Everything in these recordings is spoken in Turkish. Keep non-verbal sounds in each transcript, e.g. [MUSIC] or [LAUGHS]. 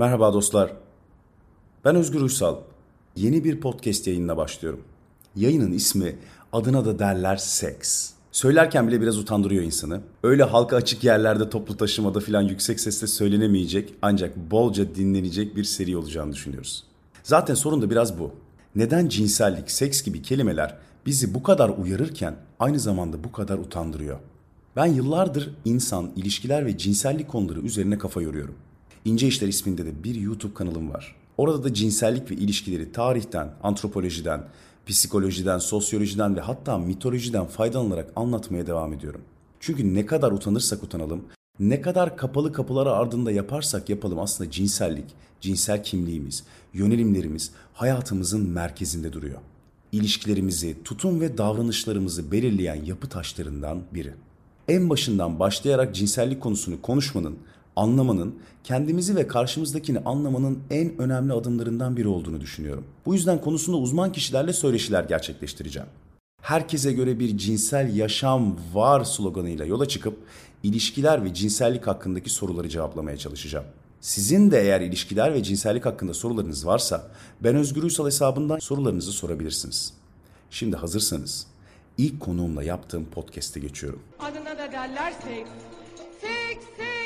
Merhaba dostlar. Ben Özgür Uysal. Yeni bir podcast yayınına başlıyorum. Yayının ismi adına da derler seks. Söylerken bile biraz utandırıyor insanı. Öyle halka açık yerlerde toplu taşımada filan yüksek sesle söylenemeyecek ancak bolca dinlenecek bir seri olacağını düşünüyoruz. Zaten sorun da biraz bu. Neden cinsellik, seks gibi kelimeler bizi bu kadar uyarırken aynı zamanda bu kadar utandırıyor? Ben yıllardır insan, ilişkiler ve cinsellik konuları üzerine kafa yoruyorum. İnce İşler isminde de bir YouTube kanalım var. Orada da cinsellik ve ilişkileri tarihten, antropolojiden, psikolojiden, sosyolojiden ve hatta mitolojiden faydalanarak anlatmaya devam ediyorum. Çünkü ne kadar utanırsak utanalım, ne kadar kapalı kapıları ardında yaparsak yapalım aslında cinsellik, cinsel kimliğimiz, yönelimlerimiz hayatımızın merkezinde duruyor. İlişkilerimizi, tutum ve davranışlarımızı belirleyen yapı taşlarından biri. En başından başlayarak cinsellik konusunu konuşmanın, anlamanın, kendimizi ve karşımızdakini anlamanın en önemli adımlarından biri olduğunu düşünüyorum. Bu yüzden konusunda uzman kişilerle söyleşiler gerçekleştireceğim. Herkese göre bir cinsel yaşam var sloganıyla yola çıkıp ilişkiler ve cinsellik hakkındaki soruları cevaplamaya çalışacağım. Sizin de eğer ilişkiler ve cinsellik hakkında sorularınız varsa ben Özgür Uysal hesabından sorularınızı sorabilirsiniz. Şimdi hazırsanız ilk konuğumla yaptığım podcast'e geçiyorum. Adına da derler seks. Seks, seks.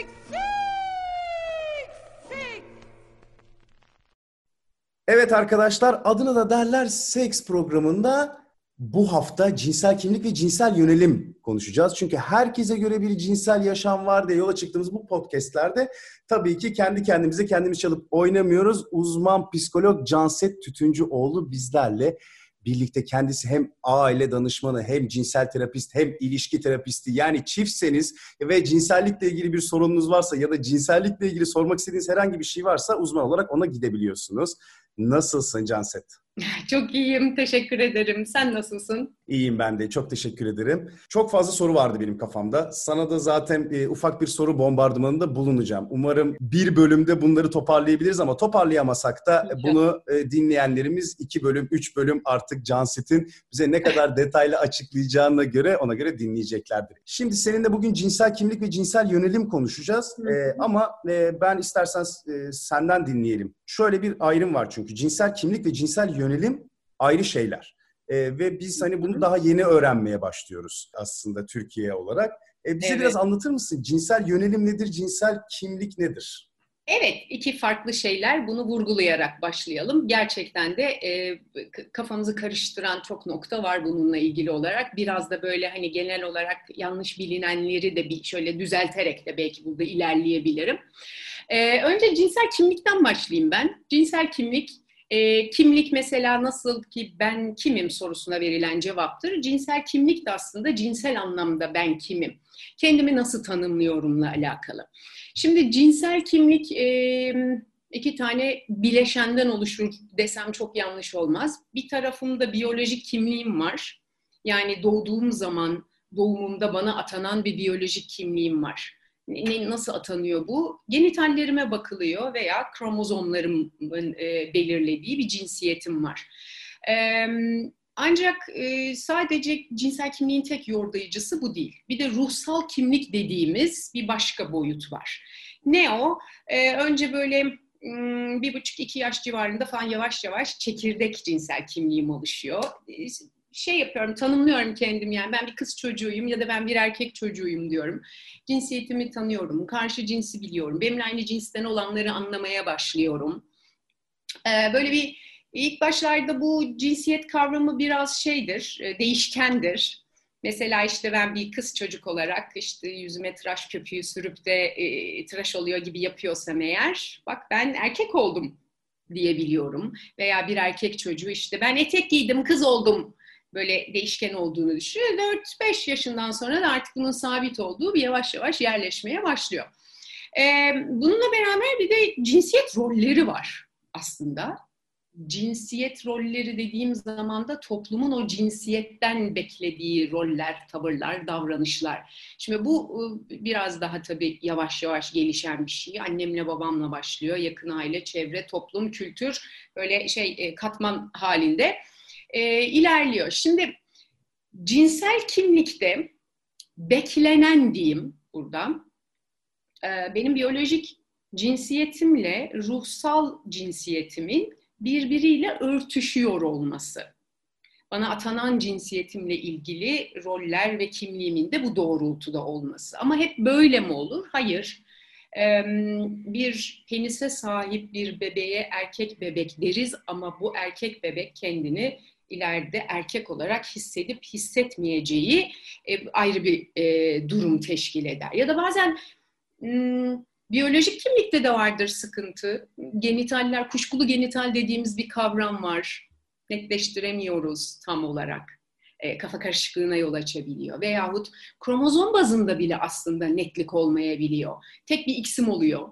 Evet arkadaşlar adına da derler seks programında bu hafta cinsel kimlik ve cinsel yönelim konuşacağız. Çünkü herkese göre bir cinsel yaşam var diye yola çıktığımız bu podcastlerde tabii ki kendi kendimize kendimiz çalıp oynamıyoruz. Uzman psikolog Canset Tütüncüoğlu bizlerle birlikte kendisi hem aile danışmanı hem cinsel terapist hem ilişki terapisti yani çiftseniz ve cinsellikle ilgili bir sorununuz varsa ya da cinsellikle ilgili sormak istediğiniz herhangi bir şey varsa uzman olarak ona gidebiliyorsunuz. Nasılsın Canset? [LAUGHS] Çok iyiyim, teşekkür ederim. Sen nasılsın? İyiyim ben de. Çok teşekkür ederim. Çok fazla soru vardı benim kafamda. Sana da zaten e, ufak bir soru bombardımanında bulunacağım. Umarım bir bölümde bunları toparlayabiliriz ama toparlayamasak da İnşallah. bunu e, dinleyenlerimiz iki bölüm, üç bölüm artık Canset'in bize ne kadar [LAUGHS] detaylı açıklayacağına göre ona göre dinleyeceklerdir. Şimdi seninle bugün cinsel kimlik ve cinsel yönelim konuşacağız. E, ama e, ben istersen e, senden dinleyelim. Şöyle bir ayrım var çünkü cinsel kimlik ve cinsel yönelim ayrı şeyler. E, ve biz hani bunu daha yeni öğrenmeye başlıyoruz aslında Türkiye olarak. E, bize Evet. biraz anlatır mısın? Cinsel yönelim nedir? Cinsel kimlik nedir? Evet, iki farklı şeyler. Bunu vurgulayarak başlayalım. Gerçekten de e, kafamızı karıştıran çok nokta var bununla ilgili olarak. Biraz da böyle hani genel olarak yanlış bilinenleri de bir şöyle düzelterek de belki burada ilerleyebilirim. E, önce cinsel kimlikten başlayayım ben. Cinsel kimlik, e, kimlik mesela nasıl ki ben kimim sorusuna verilen cevaptır. Cinsel kimlik de aslında cinsel anlamda ben kimim, kendimi nasıl tanımlıyorumla alakalı. Şimdi cinsel kimlik e, iki tane bileşenden oluşur desem çok yanlış olmaz. Bir tarafımda biyolojik kimliğim var. Yani doğduğum zaman doğumumda bana atanan bir biyolojik kimliğim var. Ne- Nasıl atanıyor bu? Genitallerime bakılıyor veya kromozomlarımın e, belirlediği bir cinsiyetim var. E, ancak e, sadece cinsel kimliğin tek yordayıcısı bu değil. Bir de ruhsal kimlik dediğimiz bir başka boyut var. Ne o? Ee, önce böyle bir buçuk iki yaş civarında falan yavaş yavaş çekirdek cinsel kimliğim oluşuyor. Şey yapıyorum, tanımlıyorum kendimi yani ben bir kız çocuğuyum ya da ben bir erkek çocuğuyum diyorum. Cinsiyetimi tanıyorum, karşı cinsi biliyorum, benimle aynı cinsten olanları anlamaya başlıyorum. Ee, böyle bir ilk başlarda bu cinsiyet kavramı biraz şeydir, e, değişkendir. Mesela işte ben bir kız çocuk olarak işte yüzüme tıraş köpüğü sürüp de e, tıraş oluyor gibi yapıyorsam eğer bak ben erkek oldum diyebiliyorum. Veya bir erkek çocuğu işte ben etek giydim kız oldum böyle değişken olduğunu düşünüyor. 4-5 yaşından sonra da artık bunun sabit olduğu bir yavaş yavaş yerleşmeye başlıyor. Ee, bununla beraber bir de cinsiyet rolleri var aslında cinsiyet rolleri dediğim zaman da toplumun o cinsiyetten beklediği roller, tavırlar, davranışlar. Şimdi bu e, biraz daha tabii yavaş yavaş gelişen bir şey. Annemle babamla başlıyor. Yakın aile, çevre, toplum, kültür böyle şey e, katman halinde e, ilerliyor. Şimdi cinsel kimlikte beklenen diyeyim burada e, benim biyolojik cinsiyetimle ruhsal cinsiyetimin birbiriyle örtüşüyor olması. Bana atanan cinsiyetimle ilgili roller ve kimliğimin de bu doğrultuda olması. Ama hep böyle mi olur? Hayır. Bir penise sahip bir bebeğe erkek bebek deriz ama bu erkek bebek kendini ileride erkek olarak hissedip hissetmeyeceği e, ayrı bir e, durum teşkil eder. Ya da bazen biyolojik kimlikte de vardır sıkıntı. Genitaller, kuşkulu genital dediğimiz bir kavram var. Netleştiremiyoruz tam olarak. E, kafa karışıklığına yol açabiliyor. Veyahut kromozom bazında bile aslında netlik olmayabiliyor. Tek bir X'im oluyor.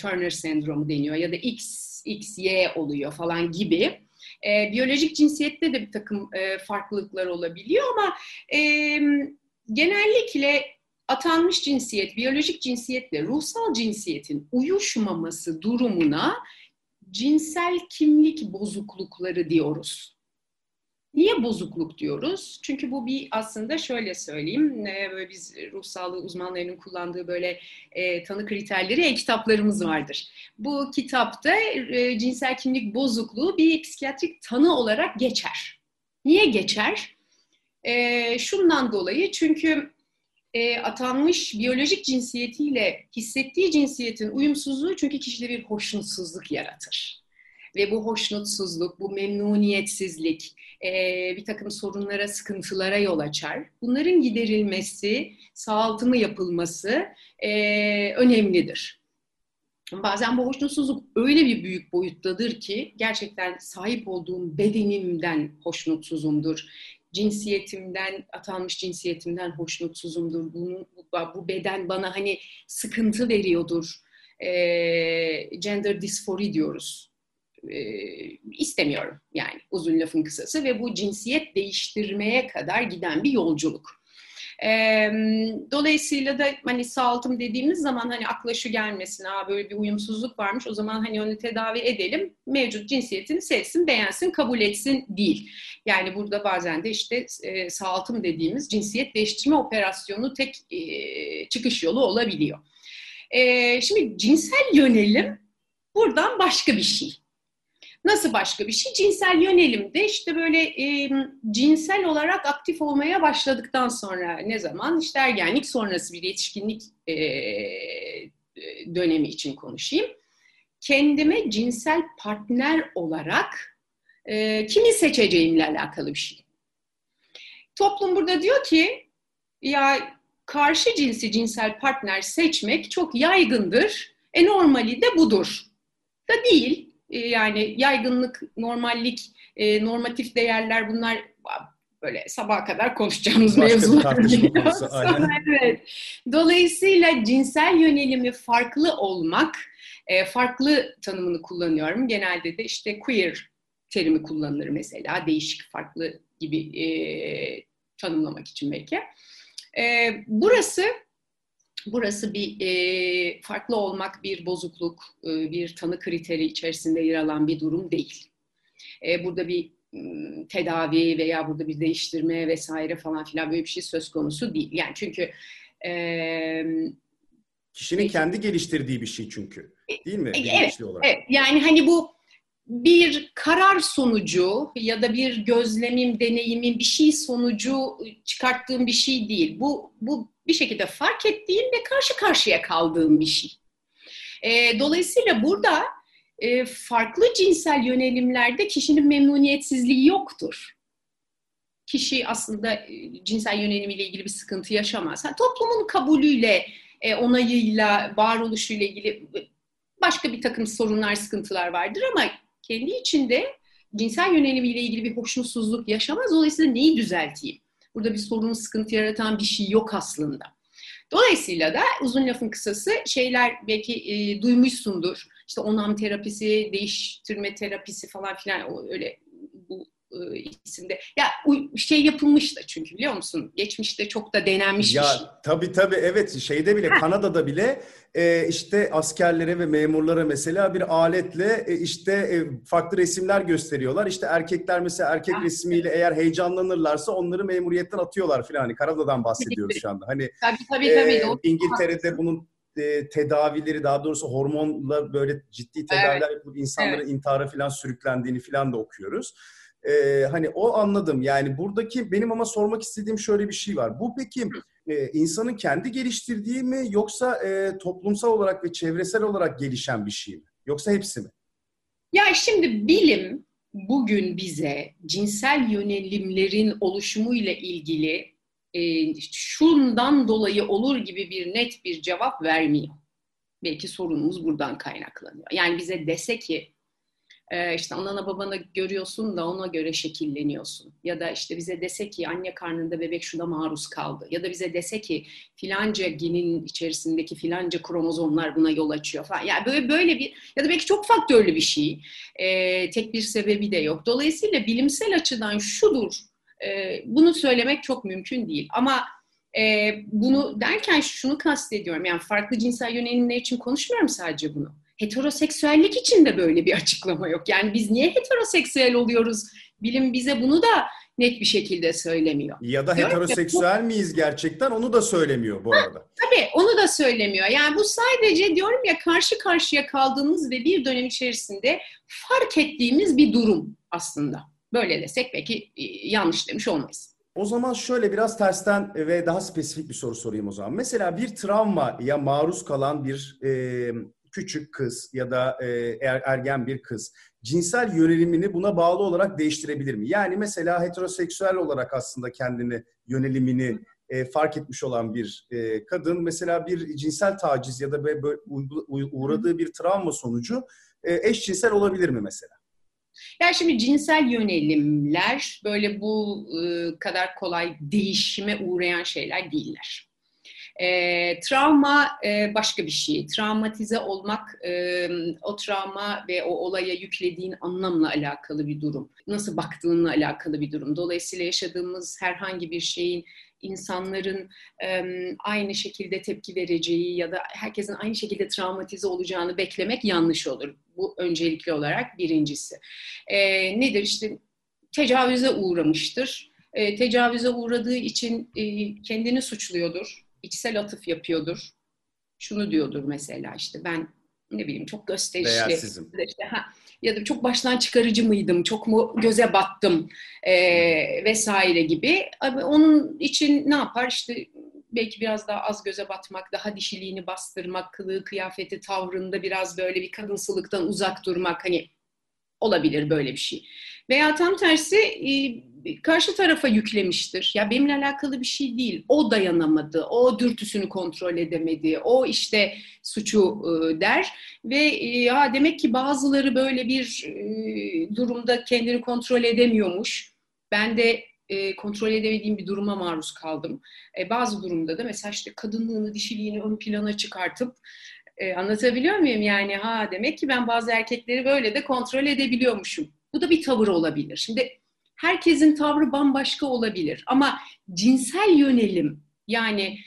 Turner sendromu deniyor ya da X, XY oluyor falan gibi. E, biyolojik cinsiyette de bir takım e, farklılıklar olabiliyor ama e, genellikle atanmış cinsiyet, biyolojik cinsiyetle ruhsal cinsiyetin uyuşmaması durumuna cinsel kimlik bozuklukları diyoruz. Niye bozukluk diyoruz? Çünkü bu bir aslında şöyle söyleyeyim, e, böyle biz ruh sağlığı uzmanlarının kullandığı böyle e, tanı kriterleri e-kitaplarımız vardır. Bu kitapta e, cinsel kimlik bozukluğu bir psikiyatrik tanı olarak geçer. Niye geçer? E, şundan dolayı çünkü e, atanmış biyolojik cinsiyetiyle hissettiği cinsiyetin uyumsuzluğu çünkü kişide bir hoşnutsuzluk yaratır. Ve bu hoşnutsuzluk, bu memnuniyetsizlik e, bir takım sorunlara, sıkıntılara yol açar. Bunların giderilmesi, sağaltımı yapılması e, önemlidir. Bazen bu hoşnutsuzluk öyle bir büyük boyuttadır ki gerçekten sahip olduğum bedenimden hoşnutsuzumdur cinsiyetimden, atanmış cinsiyetimden hoşnutsuzumdur. Bunu, bu beden bana hani sıkıntı veriyordur. E, gender dysphoria diyoruz. E, istemiyorum yani uzun lafın kısası ve bu cinsiyet değiştirmeye kadar giden bir yolculuk. E, dolayısıyla da hani sağaltım dediğimiz zaman hani akla şu gelmesin, ha böyle bir uyumsuzluk varmış o zaman hani onu tedavi edelim, mevcut cinsiyetini sevsin, beğensin, kabul etsin değil. Yani burada bazen de işte e, sağaltım dediğimiz cinsiyet değiştirme operasyonu tek e, çıkış yolu olabiliyor. E, şimdi cinsel yönelim buradan başka bir şey. Nasıl başka bir şey? Cinsel yönelimde işte böyle e, cinsel olarak aktif olmaya başladıktan sonra ne zaman? İşte ergenlik sonrası bir yetişkinlik e, dönemi için konuşayım. Kendime cinsel partner olarak e, kimi seçeceğimle alakalı bir şey. Toplum burada diyor ki ya karşı cinsi cinsel partner seçmek çok yaygındır. E normali de budur. Da değil yani yaygınlık, normallik, e, normatif değerler bunlar böyle sabaha kadar konuşacağımız Başka mevzular. [LAUGHS] konusu, evet. Dolayısıyla cinsel yönelimi farklı olmak, e, farklı tanımını kullanıyorum. Genelde de işte queer terimi kullanılır mesela. Değişik, farklı gibi e, tanımlamak için belki. E, burası Burası bir e, farklı olmak, bir bozukluk, e, bir tanı kriteri içerisinde yer alan bir durum değil. E, burada bir tedavi veya burada bir değiştirme vesaire falan filan böyle bir şey söz konusu değil. Yani çünkü e, kişinin kendi geliştirdiği bir şey çünkü. Değil mi? E, evet, olarak. evet. Yani hani bu bir karar sonucu ya da bir gözlemim, deneyimin bir şey sonucu çıkarttığım bir şey değil. Bu bu bir şekilde fark ettiğim ve karşı karşıya kaldığım bir şey. E, dolayısıyla burada e, farklı cinsel yönelimlerde kişinin memnuniyetsizliği yoktur. Kişi aslında e, cinsel yönelimiyle ilgili bir sıkıntı yaşamaz. Yani toplumun kabulüyle, e, onayıyla, varoluşuyla ilgili başka bir takım sorunlar, sıkıntılar vardır ama kendi içinde cinsel yönelimiyle ilgili bir hoşnutsuzluk yaşamaz. Dolayısıyla neyi düzelteyim? Burada bir sorun, sıkıntı yaratan bir şey yok aslında. Dolayısıyla da uzun lafın kısası şeyler belki e, duymuşsundur. İşte onam terapisi, değiştirme terapisi falan filan öyle e, isimde. Ya şey yapılmış da çünkü biliyor musun? Geçmişte çok da denenmiş ya, bir şey. Tabii tabii evet şeyde bile ha. Kanada'da bile e, işte askerlere ve memurlara mesela bir aletle e, işte e, farklı resimler gösteriyorlar. İşte erkekler mesela erkek ha. resmiyle eğer heyecanlanırlarsa onları memuriyetten atıyorlar filan. Hani Kanada'dan bahsediyoruz şu anda. Hani tabii tabii tabii. E, İngiltere'de bunun e, tedavileri daha doğrusu hormonla böyle ciddi tedaviler evet. yapılıp insanların evet. intihara falan sürüklendiğini falan da okuyoruz. E, hani o anladım. Yani buradaki benim ama sormak istediğim şöyle bir şey var. Bu peki e, insanın kendi geliştirdiği mi yoksa e, toplumsal olarak ve çevresel olarak gelişen bir şey mi? Yoksa hepsi mi? Ya şimdi bilim bugün bize cinsel yönelimlerin oluşumuyla ilgili e, şundan dolayı olur gibi bir net bir cevap vermiyor. Belki sorunumuz buradan kaynaklanıyor. Yani bize dese ki e, işte anana babana görüyorsun da ona göre şekilleniyorsun. Ya da işte bize dese ki anne karnında bebek şuna maruz kaldı. Ya da bize dese ki filanca genin içerisindeki filanca kromozomlar buna yol açıyor falan. Yani böyle böyle bir ya da belki çok faktörlü bir şey. E, tek bir sebebi de yok. Dolayısıyla bilimsel açıdan şudur. E, bunu söylemek çok mümkün değil. Ama e, bunu derken şunu kastediyorum. Yani farklı cinsel yönelimler için konuşmuyorum sadece bunu heteroseksüellik için de böyle bir açıklama yok. Yani biz niye heteroseksüel oluyoruz? Bilim bize bunu da net bir şekilde söylemiyor. Ya da heteroseksüel miyiz gerçekten onu da söylemiyor bu arada. tabii onu da söylemiyor. Yani bu sadece diyorum ya karşı karşıya kaldığımız ve bir dönem içerisinde fark ettiğimiz bir durum aslında. Böyle desek belki e, yanlış demiş olmayız. O zaman şöyle biraz tersten ve daha spesifik bir soru sorayım o zaman. Mesela bir travmaya maruz kalan bir e, küçük kız ya da e, er, ergen bir kız cinsel yönelimini buna bağlı olarak değiştirebilir mi? Yani mesela heteroseksüel olarak aslında kendini yönelimini e, fark etmiş olan bir e, kadın mesela bir cinsel taciz ya da be, uğradığı bir travma sonucu e, eşcinsel olabilir mi mesela? Yani şimdi cinsel yönelimler böyle bu e, kadar kolay değişime uğrayan şeyler değiller. E, travma e, başka bir şey. Travmatize olmak e, o travma ve o olaya yüklediğin anlamla alakalı bir durum. Nasıl baktığınla alakalı bir durum. Dolayısıyla yaşadığımız herhangi bir şeyin insanların e, aynı şekilde tepki vereceği ya da herkesin aynı şekilde travmatize olacağını beklemek yanlış olur. Bu öncelikli olarak birincisi. E, nedir işte tecavüze uğramıştır. E, tecavüze uğradığı için e, kendini suçluyordur içsel atıf yapıyordur. Şunu diyordur mesela işte ben ne bileyim çok gösterişli. Değersizim. Işte, ha, ya da çok baştan çıkarıcı mıydım, çok mu göze battım e, vesaire gibi. Abi, onun için ne yapar işte belki biraz daha az göze batmak, daha dişiliğini bastırmak, kılığı, kıyafeti, tavrında biraz böyle bir kadınsılıktan uzak durmak hani olabilir böyle bir şey. Veya tam tersi karşı tarafa yüklemiştir. Ya benimle alakalı bir şey değil. O dayanamadı, o dürtüsünü kontrol edemedi, o işte suçu der ve ya demek ki bazıları böyle bir durumda kendini kontrol edemiyormuş. Ben de kontrol edemediğim bir duruma maruz kaldım. bazı durumda da mesela işte kadınlığını, dişiliğini ön plana çıkartıp anlatabiliyor muyum? Yani ha demek ki ben bazı erkekleri böyle de kontrol edebiliyormuşum. Bu da bir tavır olabilir. Şimdi herkesin tavrı bambaşka olabilir ama cinsel yönelim yani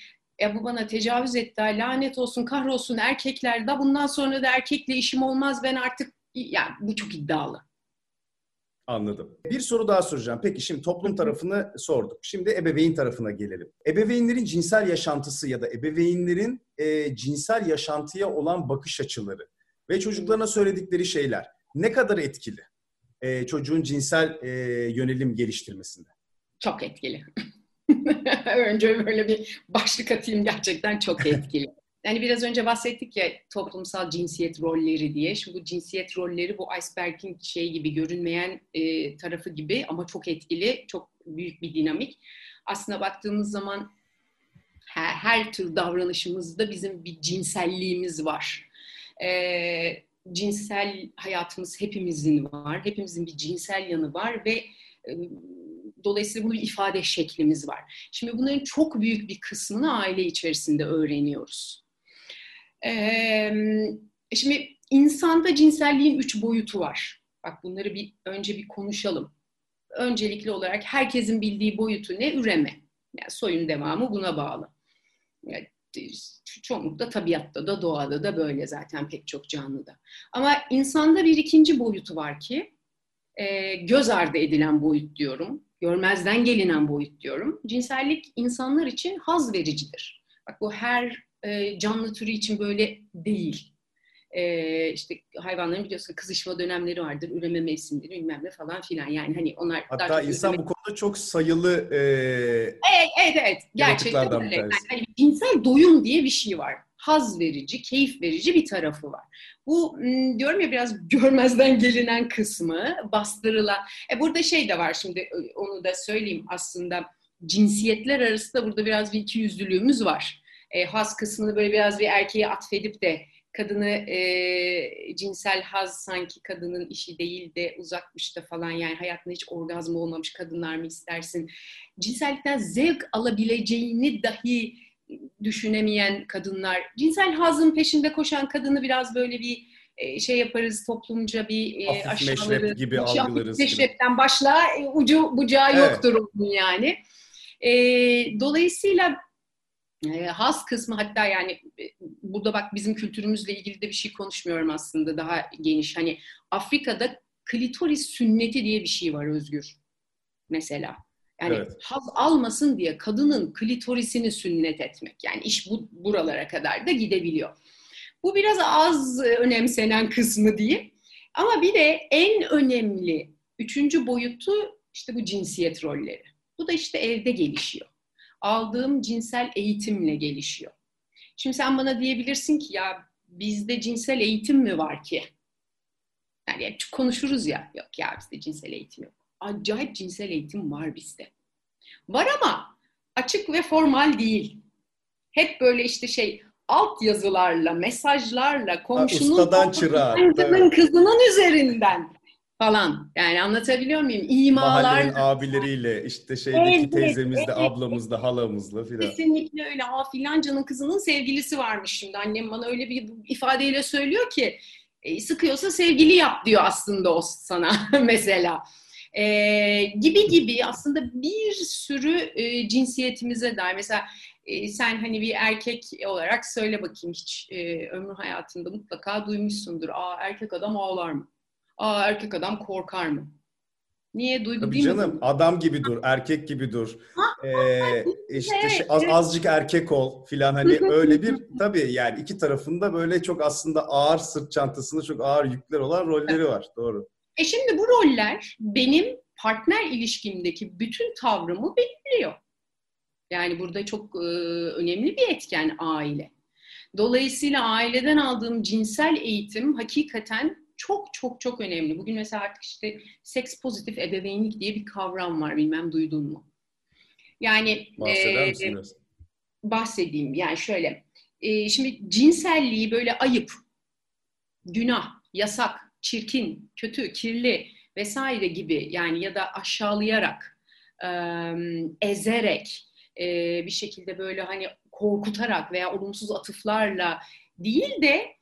ya bu bana tecavüz etti, lanet olsun, kahrolsun erkekler da bundan sonra da erkekle işim olmaz ben artık yani bu çok iddialı. Anladım. Bir soru daha soracağım. Peki şimdi toplum tarafını sorduk. Şimdi ebeveyn tarafına gelelim. Ebeveynlerin cinsel yaşantısı ya da ebeveynlerin e, cinsel yaşantıya olan bakış açıları ve çocuklarına söyledikleri şeyler ne kadar etkili? E, çocuğun cinsel e, yönelim geliştirmesinde? Çok etkili. [LAUGHS] önce böyle bir başlık atayım gerçekten çok [LAUGHS] etkili. Yani biraz önce bahsettik ya toplumsal cinsiyet rolleri diye. Şimdi bu cinsiyet rolleri bu iceberg'in şey gibi görünmeyen e, tarafı gibi ama çok etkili, çok büyük bir dinamik. Aslına baktığımız zaman her, her tür davranışımızda bizim bir cinselliğimiz var. E, cinsel hayatımız hepimizin var. Hepimizin bir cinsel yanı var ve e, dolayısıyla bunun bir ifade şeklimiz var. Şimdi bunların çok büyük bir kısmını aile içerisinde öğreniyoruz. Ee, şimdi insanda cinselliğin üç boyutu var. Bak bunları bir önce bir konuşalım. Öncelikli olarak herkesin bildiği boyutu ne? Üreme. Yani soyun devamı buna bağlı. Yani çoğunlukla tabiatta da doğada da böyle zaten pek çok canlıda. Ama insanda bir ikinci boyutu var ki e, göz ardı edilen boyut diyorum. Görmezden gelinen boyut diyorum. Cinsellik insanlar için haz vericidir. Bak bu her e, canlı türü için böyle değil. E, işte hayvanların biliyorsun kızışma dönemleri vardır, üreme mevsimleri bilmem ne falan filan. Yani hani onlar Hatta daha insan üreme- bu konuda çok sayılı e, Evet, evet, evet. Gerçekten öyle. Yani hani cinsel doyum diye bir şey var. Haz verici, keyif verici bir tarafı var. Bu diyorum ya biraz [LAUGHS] görmezden gelinen kısmı bastırılan. E burada şey de var şimdi onu da söyleyeyim aslında cinsiyetler arasında burada biraz bir ikiyüzlülüğümüz var. E, haz kısmını böyle biraz bir erkeğe atfedip de kadını e, cinsel haz sanki kadının işi değil de uzakmış da falan yani hayatında hiç orgazm olmamış kadınlar mı istersin? Cinsellikten zevk alabileceğini dahi düşünemeyen kadınlar, cinsel hazın peşinde koşan kadını biraz böyle bir e, şey yaparız toplumca bir e, meşrep gibi Hafif algılarız Meşrepten başla e, ucu bucağı Evet. yoktur onun yani. E, dolayısıyla e, haz kısmı hatta yani e, burada bak bizim kültürümüzle ilgili de bir şey konuşmuyorum aslında daha geniş. Hani Afrika'da klitoris sünneti diye bir şey var Özgür mesela. Yani Evet. haz almasın diye kadının klitorisini sünnet etmek. Yani iş bu buralara kadar da gidebiliyor. Bu biraz az e, önemsenen kısmı diyeyim. Ama bir de en önemli üçüncü boyutu işte bu cinsiyet rolleri. Bu da işte evde gelişiyor. Aldığım cinsel eğitimle gelişiyor. Şimdi sen bana diyebilirsin ki ya bizde cinsel eğitim mi var ki? Yani hep konuşuruz ya. Yok ya bizde cinsel eğitim yok. Acayip cinsel eğitim var bizde. Var ama açık ve formal değil. Hep böyle işte şey alt yazılarla, mesajlarla, komşunun ustadan çırağa, amcasının evet. kızının üzerinden falan. Yani anlatabiliyor muyum? İmalar. mahallenin abileriyle işte şeydeki Evet, teyzemizle, evet. ablamızla, halamızla filan. Kesinlikle öyle. Aa filancanın kızının sevgilisi varmış şimdi. Annem bana öyle bir ifadeyle söylüyor ki e, sıkıyorsa sevgili yap diyor aslında o sana [LAUGHS] mesela. E, gibi gibi aslında bir sürü e, cinsiyetimize dair. Mesela e, sen hani bir erkek olarak söyle bakayım hiç e, ömrü hayatında mutlaka duymuşsundur. Aa erkek adam ağlar mı? Aa erkek adam korkar mı? Niye duygu Tabii değil mi canım bu? adam gibi dur, erkek gibi dur. Ee, işte evet, şey, az, azıcık erkek ol filan hani [LAUGHS] öyle bir tabii yani iki tarafında böyle çok aslında ağır sırt çantasında çok ağır yükler olan rolleri var. Doğru. E şimdi bu roller benim partner ilişkimdeki bütün tavrımı belirliyor. Yani burada çok e, önemli bir etken aile. Dolayısıyla aileden aldığım cinsel eğitim hakikaten çok çok çok önemli. Bugün mesela artık işte seks pozitif ebeveynlik diye bir kavram var bilmem duydun mu? Yani Bahseder e, misin biraz? bahsedeyim yani şöyle. e, şimdi cinselliği böyle ayıp, günah, yasak, çirkin, kötü, kirli vesaire gibi yani ya da aşağılayarak, e, ezerek, e, bir şekilde böyle hani korkutarak veya olumsuz atıflarla değil de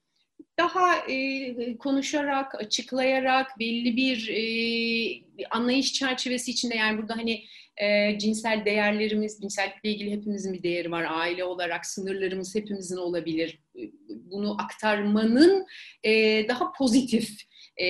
daha e, konuşarak, açıklayarak belli bir e, anlayış çerçevesi içinde yani burada hani e, cinsel değerlerimiz, cinsellikle ilgili hepimizin bir değeri var. Aile olarak sınırlarımız hepimizin olabilir. Bunu aktarmanın e, daha pozitif e,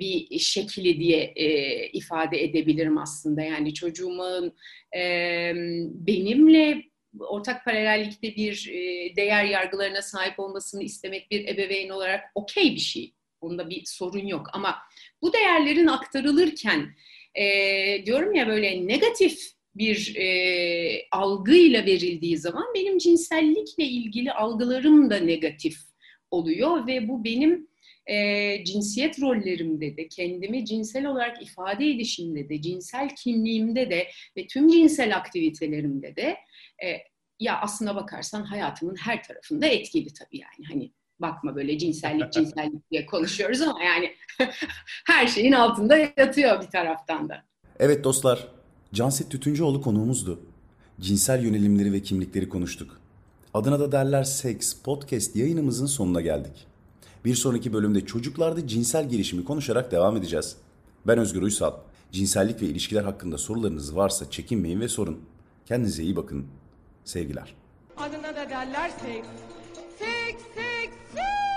bir şekli diye e, ifade edebilirim aslında. Yani çocuğumun e, benimle ortak paralellikte bir e, değer yargılarına sahip olmasını istemek bir ebeveyn olarak okey bir şey. Bunda bir sorun yok. Ama bu değerlerin aktarılırken e, diyorum ya böyle negatif bir e, algıyla verildiği zaman benim cinsellikle ilgili algılarım da negatif oluyor ve bu benim e, cinsiyet rollerimde de kendimi cinsel olarak ifade edişimde de cinsel kimliğimde de ve tüm cinsel aktivitelerimde de e, ya aslına bakarsan hayatımın her tarafında etkili tabii yani hani bakma böyle cinsellik [LAUGHS] cinsellik diye konuşuyoruz ama yani [LAUGHS] her şeyin altında yatıyor bir taraftan da. Evet dostlar, Canset Tütüncüoğlu konuğumuzdu. Cinsel yönelimleri ve kimlikleri konuştuk. Adına da derler Seks Podcast yayınımızın sonuna geldik. Bir sonraki bölümde çocuklarda cinsel gelişimi konuşarak devam edeceğiz. Ben Özgür Uysal. Cinsellik ve ilişkiler hakkında sorularınız varsa çekinmeyin ve sorun. Kendinize iyi bakın. Sevgiler. Adına da derler seks. Seks, seks, seks.